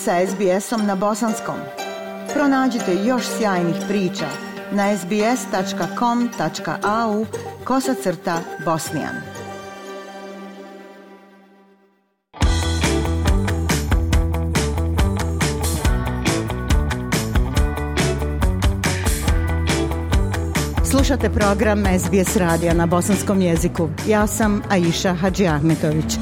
sa SBS-om na bosanskom. Pronađite još sjajnih priča na sbs.com.au crta bosnijan. Slušate program SBS radija na bosanskom jeziku. Ja sam Aisha Hadži Ahmetović.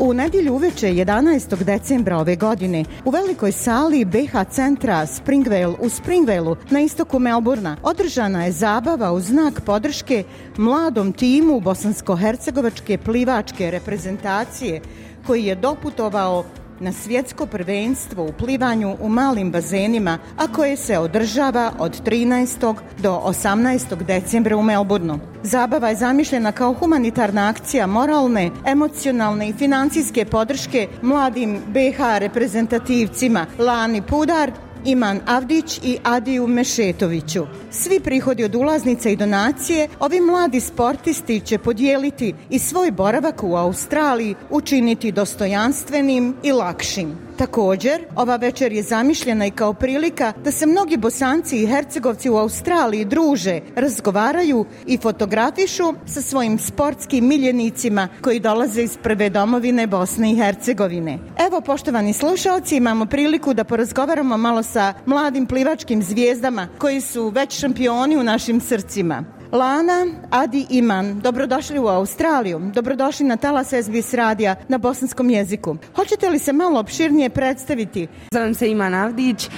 U nedjelju uveče 11. decembra ove godine u velikoj sali BH centra Springvale u Springvale-u na istoku Melburna održana je zabava u znak podrške mladom timu bosansko-hercegovačke plivačke reprezentacije koji je doputovao na svjetsko prvenstvo u plivanju u malim bazenima, a koje se održava od 13. do 18. decembra u Melbourneu. Zabava je zamišljena kao humanitarna akcija moralne, emocionalne i financijske podrške mladim BH reprezentativcima Lani Pudar, Iman Avdić i Adiju Mešetoviću. Svi prihodi od ulaznica i donacije ovi mladi sportisti će podijeliti i svoj boravak u Australiji učiniti dostojanstvenim i lakšim. Također, ova večer je zamišljena i kao prilika da se mnogi bosanci i hercegovci u Australiji druže, razgovaraju i fotografišu sa svojim sportskim miljenicima koji dolaze iz prve domovine Bosne i Hercegovine. Evo, poštovani slušalci, imamo priliku da porazgovaramo malo sa mladim plivačkim zvijezdama koji su već šampioni u našim srcima. Lana Adi Iman, dobrodošli u Australiju, dobrodošli na Talas SBS radija na bosanskom jeziku. Hoćete li se malo opširnije predstaviti? Zovem se Iman Avdić, uh,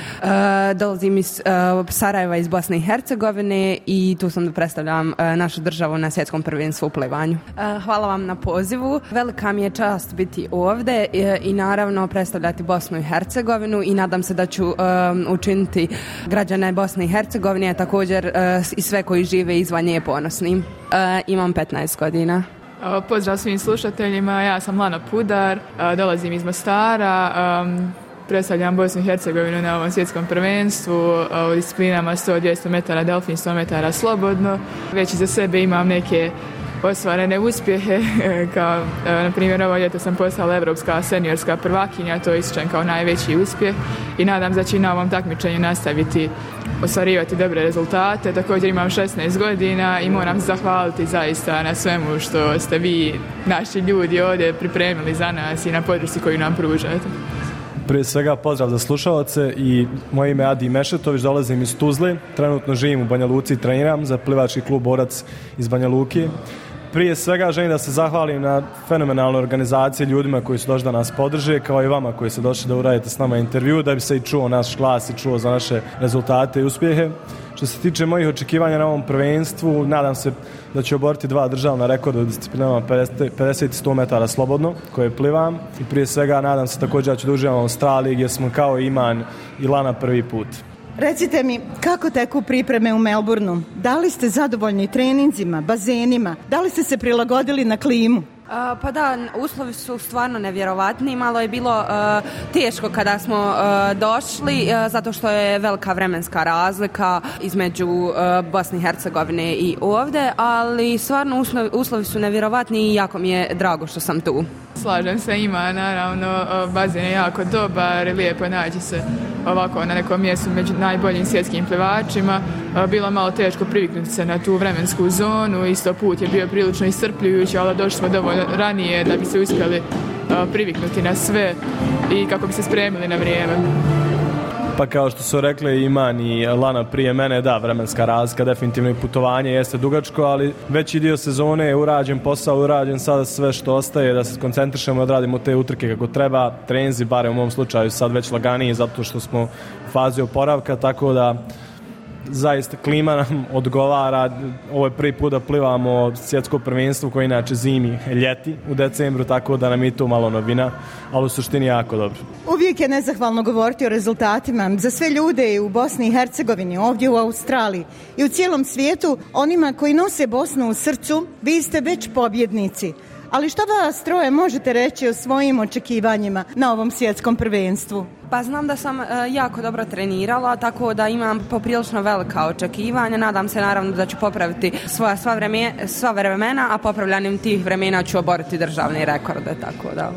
dolazim iz e, Sarajeva iz Bosne i Hercegovine i tu sam da predstavljam e, našu državu na svjetskom prvenstvu u plevanju. Hvala vam na pozivu, velika mi je čast biti ovdje i, i naravno predstavljati Bosnu i Hercegovinu i nadam se da ću učiniti građane Bosne i Hercegovine, također i sve koji žive izvan manje ponosni. E, imam 15 godina. E, pozdrav svim slušateljima, ja sam Lana Pudar, e, dolazim iz Mostara, predstavljam Bosnu i Hercegovinu na ovom svjetskom prvenstvu u disciplinama 100-200 metara delfin, 100 metara slobodno. Već za sebe imam neke osvarene uspjehe, kao na primjer ovo ljeto sam postala evropska seniorska prvakinja, to ističem kao najveći uspjeh i nadam da će na ovom takmičenju nastaviti ostvarivati dobre rezultate. Također imam 16 godina i moram zahvaliti zaista na svemu što ste vi, naši ljudi ovdje pripremili za nas i na podršci koju nam pružate. Prije svega pozdrav za slušalce i moje ime je Adi Mešetović, dolazim iz Tuzle, trenutno živim u Banja Luci i treniram za plivački klub Borac iz Banja Luki prije svega želim da se zahvalim na fenomenalnoj organizaciji ljudima koji su došli da nas podrže, kao i vama koji ste došli da uradite s nama intervju, da bi se i čuo naš glas i čuo za naše rezultate i uspjehe. Što se tiče mojih očekivanja na ovom prvenstvu, nadam se da ću oboriti dva državna rekorda u disciplinama 50 i 100 metara slobodno, koje plivam. I prije svega nadam se također da ću da u Australiji gdje smo kao Iman i Lana prvi put. Recite mi, kako teku pripreme u Melbourneu? Da li ste zadovoljni treninzima, bazenima? Da li ste se prilagodili na klimu? Pa da, uslovi su stvarno nevjerovatni. Malo je bilo uh, teško kada smo e, došli e, zato što je velika vremenska razlika između Bosne i Hercegovine i ovdje, ali stvarno uslovi, uslovi su nevjerovatni i jako mi je drago što sam tu. Slažem se, ima naravno bazen je jako dobar, lijepo naći se ovako na nekom mjestu među najboljim svjetskim plivačima. Bilo malo teško priviknuti se na tu vremensku zonu, isto put je bio prilično iscrpljujući, ali došli smo dovoljno ranije da bi se uspjeli priviknuti na sve i kako bi se spremili na vrijeme. Pa kao što su rekli Iman i Lana prije mene, da, vremenska razlika, definitivno i putovanje jeste dugačko, ali veći dio sezone je urađen posao, urađen sada sve što ostaje, da se koncentrišemo i odradimo te utrke kako treba, trenzi, bare u mom slučaju sad već laganiji zato što smo u fazi oporavka, tako da zaista klima nam odgovara. Ovo je prvi put da plivamo svjetsko prvenstvo koje inače zimi, ljeti u decembru, tako da nam je to malo novina, ali u suštini jako dobro. Uvijek je nezahvalno govoriti o rezultatima. Za sve ljude u Bosni i Hercegovini, ovdje u Australiji i u cijelom svijetu, onima koji nose Bosnu u srcu, vi ste već pobjednici. Ali što vas troje možete reći o svojim očekivanjima na ovom svjetskom prvenstvu? Pa znam da sam e, jako dobro trenirala, tako da imam poprilično velika očekivanja. Nadam se naravno da ću popraviti svoja sva, sva vremena, a popravljanim tih vremena ću oboriti državne rekorde, tako da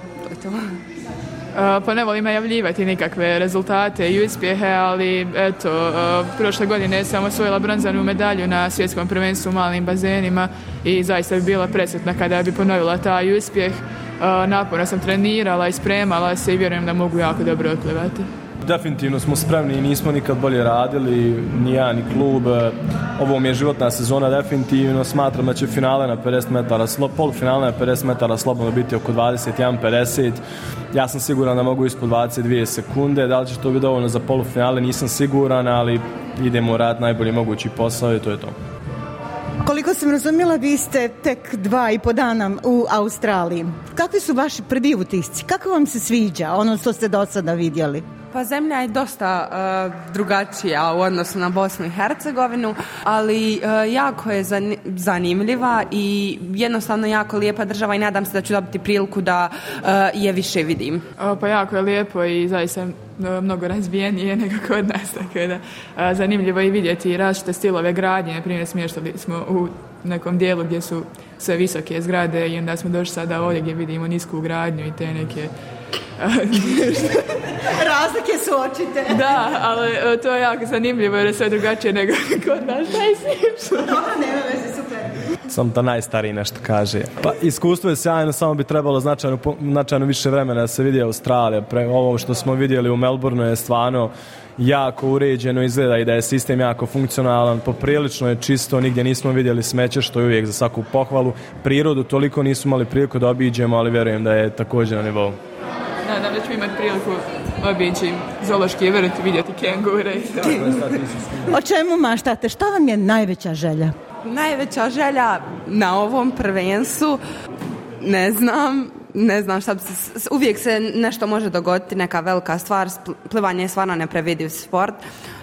Eh, pa ne volim najavljivati nikakve rezultate i uspjehe, ali eto, eh, prošle godine sam osvojila bronzanu medalju na svjetskom prvenstvu u malim bazenima i zaista bi bila presretna kada bi ponovila taj uspjeh. Eh, naporno sam trenirala i spremala se i vjerujem da mogu jako dobro otplivati. Definitivno smo spremni i nismo nikad bolje radili, ni ja, ni klub. Ovo mi je životna sezona, definitivno. Smatram da će finale na 50 metara, polufinale na 50 metara slobodno biti oko 21-50 Ja sam siguran da mogu ispod 22 sekunde. Da li će to biti dovoljno za polufinale, nisam siguran, ali idemo rad najbolji mogući posao i to je to. Koliko sam razumila vi ste tek dva i po dana u Australiji. Kakvi su vaši prvi Kako vam se sviđa ono što ste do sada vidjeli? Pa zemlja je dosta e, drugačija u odnosu na Bosnu i Hercegovinu, ali e, jako je zanimljiva i jednostavno jako lijepa država i nadam se da ću dobiti priliku da e, je više vidim. Pa jako je lijepo i zaista mnogo razvijenije nego kod nas, tako da zanimljivo je vidjeti različite stilove gradnje, primjer smještali smo u nekom dijelu gdje su sve visoke zgrade i onda smo došli sada ovdje gdje vidimo nisku gradnju i te neke... Razlike su očite. Da, ali e, to je jako zanimljivo jer je sve drugačije nego kod nas. nema veze, super. Sam ta najstariji nešto kaže. Pa iskustvo je sjajno, samo bi trebalo značajno, značajno više vremena da se vidi Australija. Pre, ovo što smo vidjeli u Melbourneu je stvarno jako uređeno izgleda i da je sistem jako funkcionalan, poprilično je čisto, nigdje nismo vidjeli smeće što je uvijek za svaku pohvalu. Prirodu toliko nismo imali priliku da obiđemo, ali vjerujem da je također na nivou. Da, da ću imati priliku obići zološki vrt, vidjeti kengure o čemu maštate? Šta vam je najveća želja? Najveća želja na ovom prvenstvu, ne znam, ne znam šta uvijek se nešto može dogoditi, neka velika stvar, plivanje je stvarno neprevidiv sport,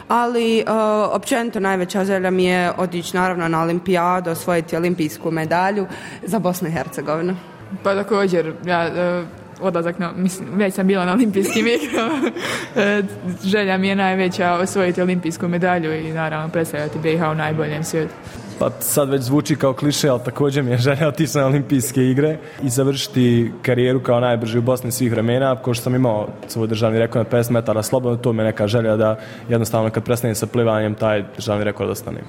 ali e, općenito najveća želja mi je otići naravno na olimpijadu, osvojiti olimpijsku medalju za Bosnu i Hercegovinu. Pa također, ja e, odlazak na, mislim, već sam bila na olimpijskim igrama. E, želja mi je najveća osvojiti olimpijsku medalju i naravno predstavljati BiH u najboljem svijetu pa sad već zvuči kao kliše, ali također mi je želja otići na olimpijske igre i završiti karijeru kao najbrži u Bosni svih vremena, ako što sam imao svoj državni rekord na 50 metara slobodno, to me neka želja da jednostavno kad prestanem sa plivanjem taj državni rekord ostanem.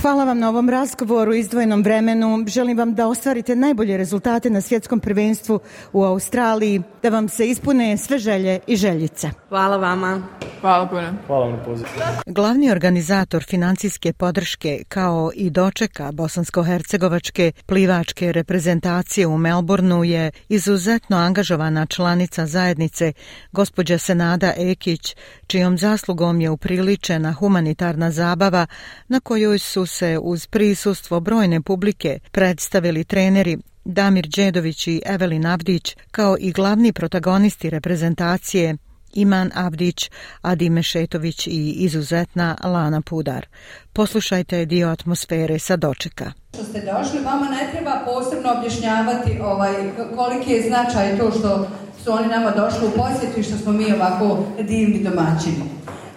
Hvala vam na ovom razgovoru, izdvojenom vremenu. Želim vam da ostvarite najbolje rezultate na svjetskom prvenstvu u Australiji, da vam se ispune sve želje i željice. Hvala vama. Hvala puno. Hvala na pozivu. Glavni organizator financijske podrške kao i čeka bosansko-hercegovačke plivačke reprezentacije u Melbourneu je izuzetno angažovana članica zajednice gospođa Senada Ekić, čijom zaslugom je upriličena humanitarna zabava na kojoj su se uz prisustvo brojne publike predstavili treneri Damir Đedović i Evelin Avdić kao i glavni protagonisti reprezentacije Iman Abdić, Adi Mešetović i izuzetna Lana Pudar. Poslušajte dio atmosfere sa dočeka. Što ste došli, vama ne treba posebno objašnjavati ovaj, koliki je značaj to što su oni nama došli u posjetu i što smo mi ovako divni domaćini.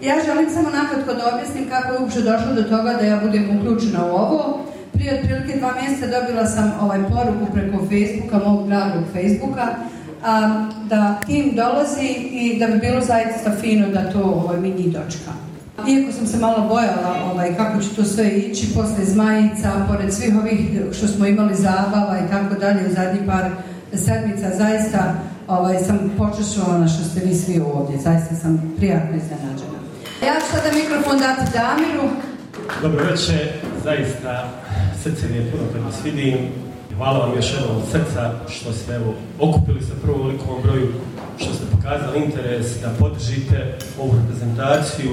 Ja želim samo nakratko da objasnim kako je uopće došlo do toga da ja budem uključena u ovo. Prije otprilike dva mjeseca dobila sam ovaj poruku preko Facebooka, mog dragog Facebooka, a, da tim dolazi i da bi bilo zaista fino da to ovaj, mi njih dočka. Iako sam se malo bojala ovaj, kako će to sve ići, posle zmajica, pored svih ovih što smo imali zabava i tako dalje u zadnji par sedmica, zaista ovaj, sam na što ste vi svi ovdje. Zaista sam prijatno iznenađena. Ja ću sada mikrofon dati Damiru. Dobro večer, zaista srce mi je puno prema svidim. Hvala vam još jednom od srca što ste evo, okupili se prvo velikom broju, što ste pokazali interes da podržite ovu reprezentaciju,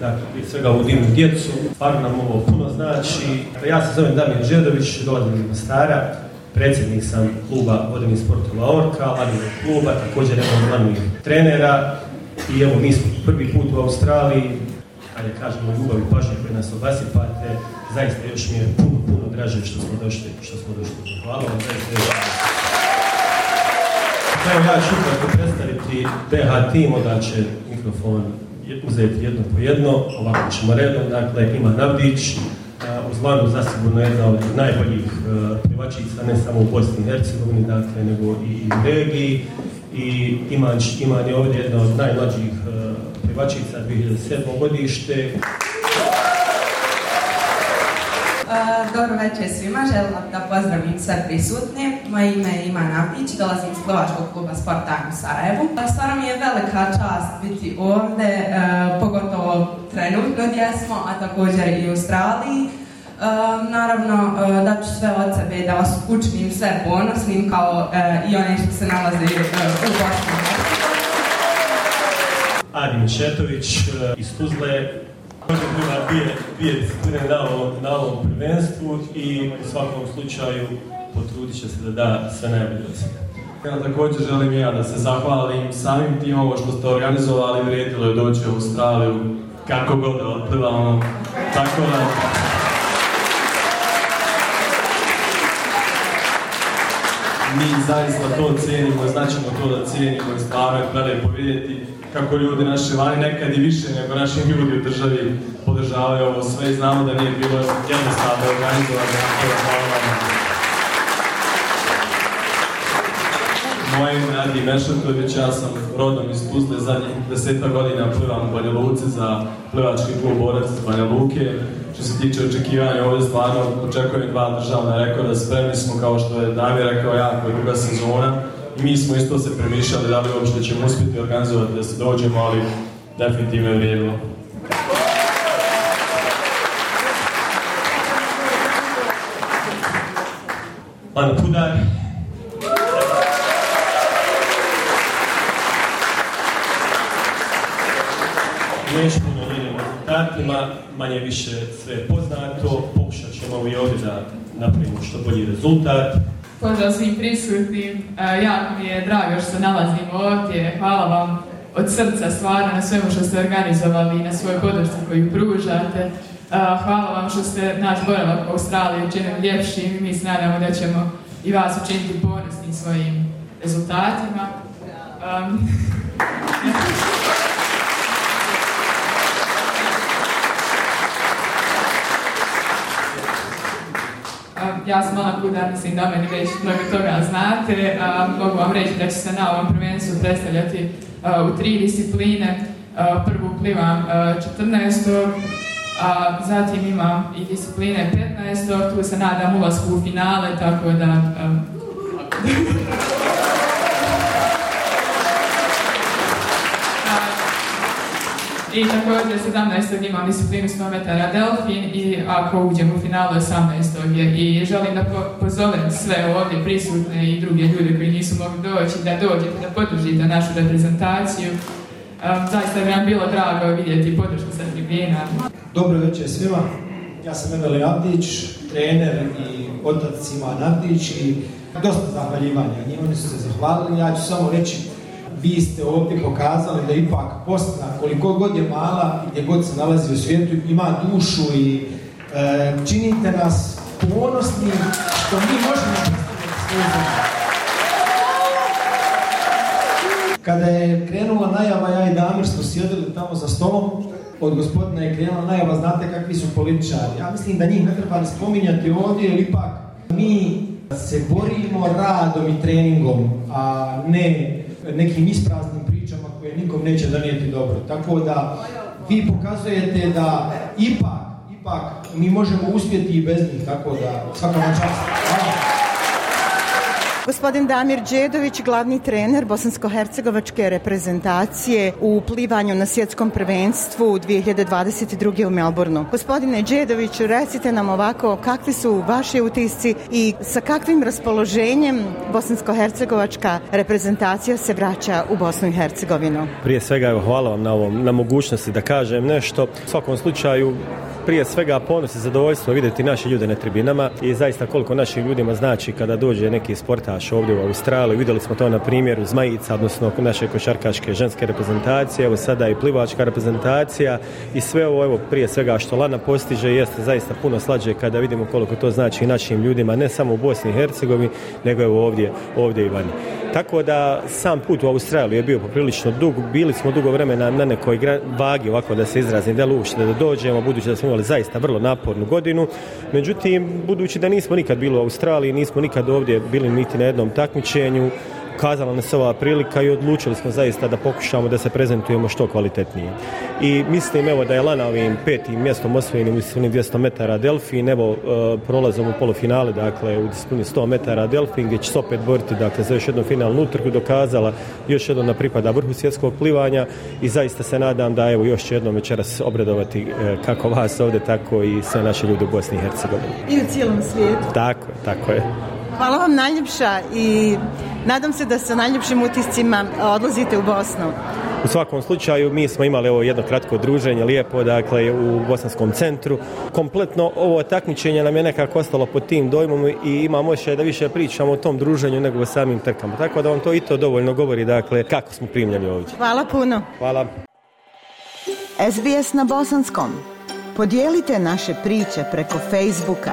dakle, prije svega ovu divnu djecu. Stvarno nam ovo puno znači. Ja se zovem Damir Đedović, dolazim iz Mostara, predsjednik sam kluba Vodeni sportu Laorka, od kluba, također jedan od trenera i evo mi smo prvi put u Australiji, ali kažemo, ljubav i pažnje koje nas obasipate, zaista još mi je puno, puno draže što smo došli, što smo došli. Hvala vam, zaista još Evo ja ću ukratko predstaviti DH tim, onda će mikrofon uzeti jedno po jedno, ovako ćemo redom, dakle ima Navdić, e, u Zlanu zasigurno jedna od najboljih e, privačica ne samo u Bosni i Hercegovini, dakle, nego i u regiji. I Iman je ovdje jedna od najmlađih e, Bačica 2007. godište. Dobro večer svima, želim da pozdravim sve prisutne. Moje ime je Iman Apić, dolazim iz Slovačkog kluba Sportan u Sarajevu. Stvarno mi je velika čast biti ovdje, e, pogotovo trenutno gdje smo, a također i u Australiji. E, naravno, e, da ću sve od sebe da vas učinim sve ponosnim kao i one što se nalaze u Bosni. Adin Četović e, iz Tuzle. Možda prima dvije, dvije discipline na ovom, prvenstvu i u svakom slučaju potrudit će se da da sve najbolje ja također želim ja da se zahvalim samim tim ovo što ste organizovali, vrijedilo je doći u Australiju, kako god da ono, tako da... mi zaista to cijenimo, značimo to da cijenimo i stvarno je prelepo vidjeti kako ljudi naše vani nekad i više nego naši ljudi u državi podržavaju ovo sve i znamo da nije bilo jednostavno organizovano. Hvala vam. ime Adi Mešatović, ja sam rodom iz Tuzle, zadnjih deseta godina plivam u Banja Luce za plivački klub Borac iz Banja Luke. Što se tiče očekivanja, ovdje stvarno očekujem dva državna rekorda, spremni smo kao što je Damir rekao jako druga sezona i mi smo isto se premišljali da li uopšte ćemo uspjeti organizovati da se dođemo, ali definitivno je vrijedilo. Pan Pudar, Dakle, manje više sve je poznato, pokušat ćemo i ovdje da napravimo što bolji rezultat. Pozdrav svim prisutnim, e, jako mi je drago što se nalazimo ovdje, hvala vam od srca stvarno na svemu što ste organizovali i na svojoj podršci koju pružate. E, hvala vam što ste naš boravak u Australiji učinili ljepšim i mi se da ćemo i vas učiniti ponosnim svojim rezultatima. ja sam ona kudarnica mislim da meni već mnogo toga znate. mogu vam reći da ću se na ovom prvenstvu predstavljati u tri discipline. prvu plivam 14. A zatim imam i discipline 15. Tu se nadam ulazku u finale, tako da... I također 17. imam disciplinu 100 metara delfin i ako uđem u finalu 18. Je. I želim da pozovem sve ovdje prisutne i druge ljude koji nisu mogli doći da dođete, da podržite našu reprezentaciju. zaista bi nam bilo drago vidjeti podršku sa tribina. Dobro večer svima. Ja sam Emeli Abdić, trener i otac Ivan Abdić i dosta zahvaljivanja. Njima su se zahvalili. Ja ću samo reći vi ste ovdje pokazali da ipak postana koliko god je mala i gdje god se nalazi u svijetu, ima dušu i e, činite nas ponosni što mi možemo Kada je krenula najava, ja i Damir smo sjedili tamo za stolom, od gospodina je krenula najava, znate kakvi su političari. Ja mislim da njih ne treba spominjati ovdje, jer ipak mi se borimo radom i treningom, a ne nekim ispraznim pričama koje nikom neće donijeti dobro. Tako da vi pokazujete da ipak, ipak mi možemo uspjeti i bez njih, tako da svaka čast. Hvala. Gospodin Damir Đedović, glavni trener bosansko-hercegovačke reprezentacije u plivanju na svjetskom prvenstvu 2022. u Melbourneu. Gospodine Đedović, recite nam ovako kakvi su vaši utisci i sa kakvim raspoloženjem bosansko-hercegovačka reprezentacija se vraća u Bosnu i Hercegovinu? Prije svega, evo, hvala vam na ovom, na mogućnosti da kažem nešto. U svakom slučaju, prije svega ponos i zadovoljstvo vidjeti naše ljude na tribinama i zaista koliko našim ljudima znači kada dođe neki sportaš ovdje u Australiju. Vidjeli smo to na primjeru Zmajica, odnosno naše košarkaške ženske reprezentacije, evo sada i plivačka reprezentacija i sve ovo evo prije svega što Lana postiže jeste zaista puno slađe kada vidimo koliko to znači našim ljudima, ne samo u Bosni i Hercegovini, nego evo ovdje, ovdje i vani. Tako da sam put u Australiju je bio poprilično dug, bili smo dugo vremena na nekoj vagi, ovako da se izrazim, da li da dođemo, budući da smo imali zaista vrlo napornu godinu. Međutim, budući da nismo nikad bili u Australiji, nismo nikad ovdje bili niti na jednom takmičenju, kazala nas ova prilika i odlučili smo zaista da pokušamo da se prezentujemo što kvalitetnije. I mislim evo da je Lana ovim petim mjestom osvojenim u dvjesto 200 metara Delfin, evo e, prolazom u polufinale, dakle u disciplini 100 metara Delfin gdje će se opet boriti dakle, za još jednu finalnu utrku, dokazala još jednom na pripada vrhu svjetskog plivanja i zaista se nadam da evo još će jednom večeras obredovati e, kako vas ovdje, tako i sve naše ljude u Bosni i Hercegovini. I u cijelom svijetu. Tako je, tako je. Hvala vam najljepša i nadam se da sa najljepšim utiscima e, odlazite u Bosnu. U svakom slučaju mi smo imali ovo jedno kratko druženje lijepo dakle u Bosanskom centru. Kompletno ovo takmičenje nam je nekako ostalo pod tim dojmom i imamo osjećaj da više pričamo o tom druženju nego o samim trkama. Tako da vam to i to dovoljno govori dakle kako smo primljeni ovdje. Hvala puno. Hvala. SBS na bosanskom. Podijelite naše priče preko Facebooka.